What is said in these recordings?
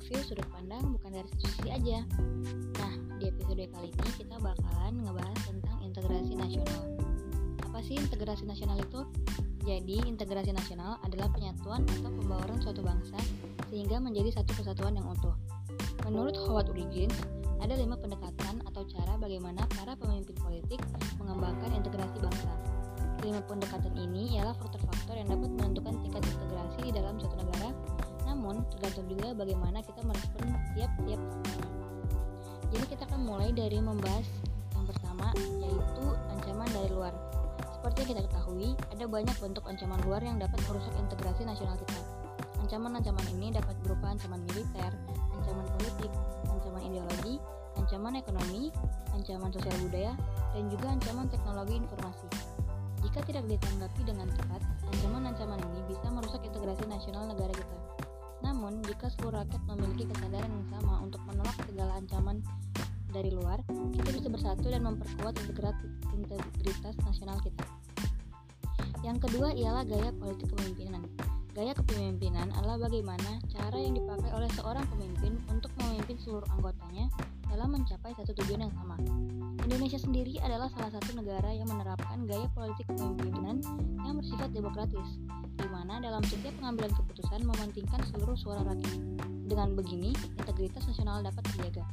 View Sudut Pandang bukan dari satu sisi aja. Nah, di episode kali ini kita bakalan ngebahas tentang integrasi nasional. Apa sih integrasi nasional itu? Jadi, integrasi nasional adalah penyatuan atau pembawaan suatu bangsa sehingga menjadi satu kesatuan yang utuh. Menurut Howard Urigins, ada lima pendekatan atau cara bagaimana para pemimpin politik mengembangkan integrasi bangsa. Kelima pendekatan ini ialah faktor-faktor yang dapat menentukan tingkat integrasi di dalam suatu negara, tergantung juga bagaimana kita merespon tiap-tiap faktornya. Jadi kita akan mulai dari membahas yang pertama, yaitu ancaman dari luar. Seperti yang kita ketahui, ada banyak bentuk ancaman luar yang dapat merusak integrasi nasional kita. Ancaman-ancaman ini dapat berupa ancaman militer, ancaman politik, ancaman ideologi, ancaman ekonomi, ancaman sosial budaya, dan juga ancaman teknologi informasi. Jika tidak ditanggapi dengan tepat, ancaman-ancaman ini bisa merusak integrasi nasional negara. Namun, jika seluruh rakyat memiliki kesadaran yang sama untuk menolak segala ancaman dari luar, kita bisa bersatu dan memperkuat integritas nasional kita. Yang kedua ialah gaya politik kepemimpinan. Gaya kepemimpinan adalah bagaimana cara yang dipakai oleh seorang pemimpin untuk memimpin seluruh anggotanya dalam mencapai satu tujuan yang sama. Indonesia sendiri adalah salah satu negara yang menerapkan gaya politik kepemimpinan yang bersifat demokratis, di mana dalam setiap pengambilan keputusan mementingkan seluruh suara rakyat. Dengan begini, integritas nasional dapat terjaga.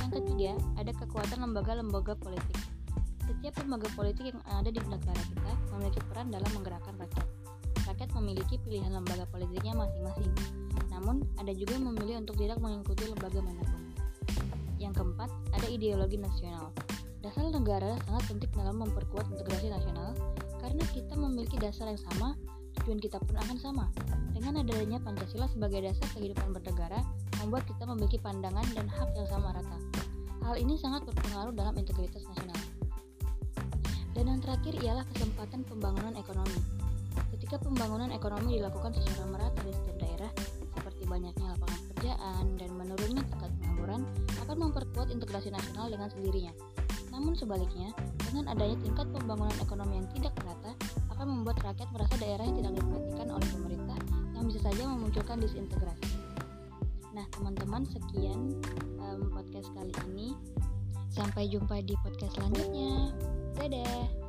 Yang ketiga, ada kekuatan lembaga-lembaga politik. Setiap lembaga politik yang ada di negara kita memiliki peran dalam menggerakkan rakyat. Rakyat memiliki pilihan lembaga politiknya masing-masing. Namun, ada juga yang memilih untuk tidak mengikuti lembaga mana pun. Ideologi nasional. Dasar negara sangat penting dalam memperkuat integrasi nasional karena kita memiliki dasar yang sama, tujuan kita pun akan sama. Dengan adanya Pancasila sebagai dasar kehidupan bernegara, membuat kita memiliki pandangan dan hak yang sama rata. Hal ini sangat berpengaruh dalam integritas nasional. Dan yang terakhir ialah kesempatan pembangunan ekonomi. Ketika pembangunan ekonomi dilakukan secara merata di setiap daerah, seperti banyaknya lapangan pekerjaan dan akan memperkuat integrasi nasional dengan sendirinya. Namun sebaliknya, dengan adanya tingkat pembangunan ekonomi yang tidak merata, akan membuat rakyat merasa daerahnya tidak diperhatikan oleh pemerintah yang bisa saja memunculkan disintegrasi. Nah, teman-teman, sekian um, podcast kali ini. Sampai jumpa di podcast selanjutnya. Dadah.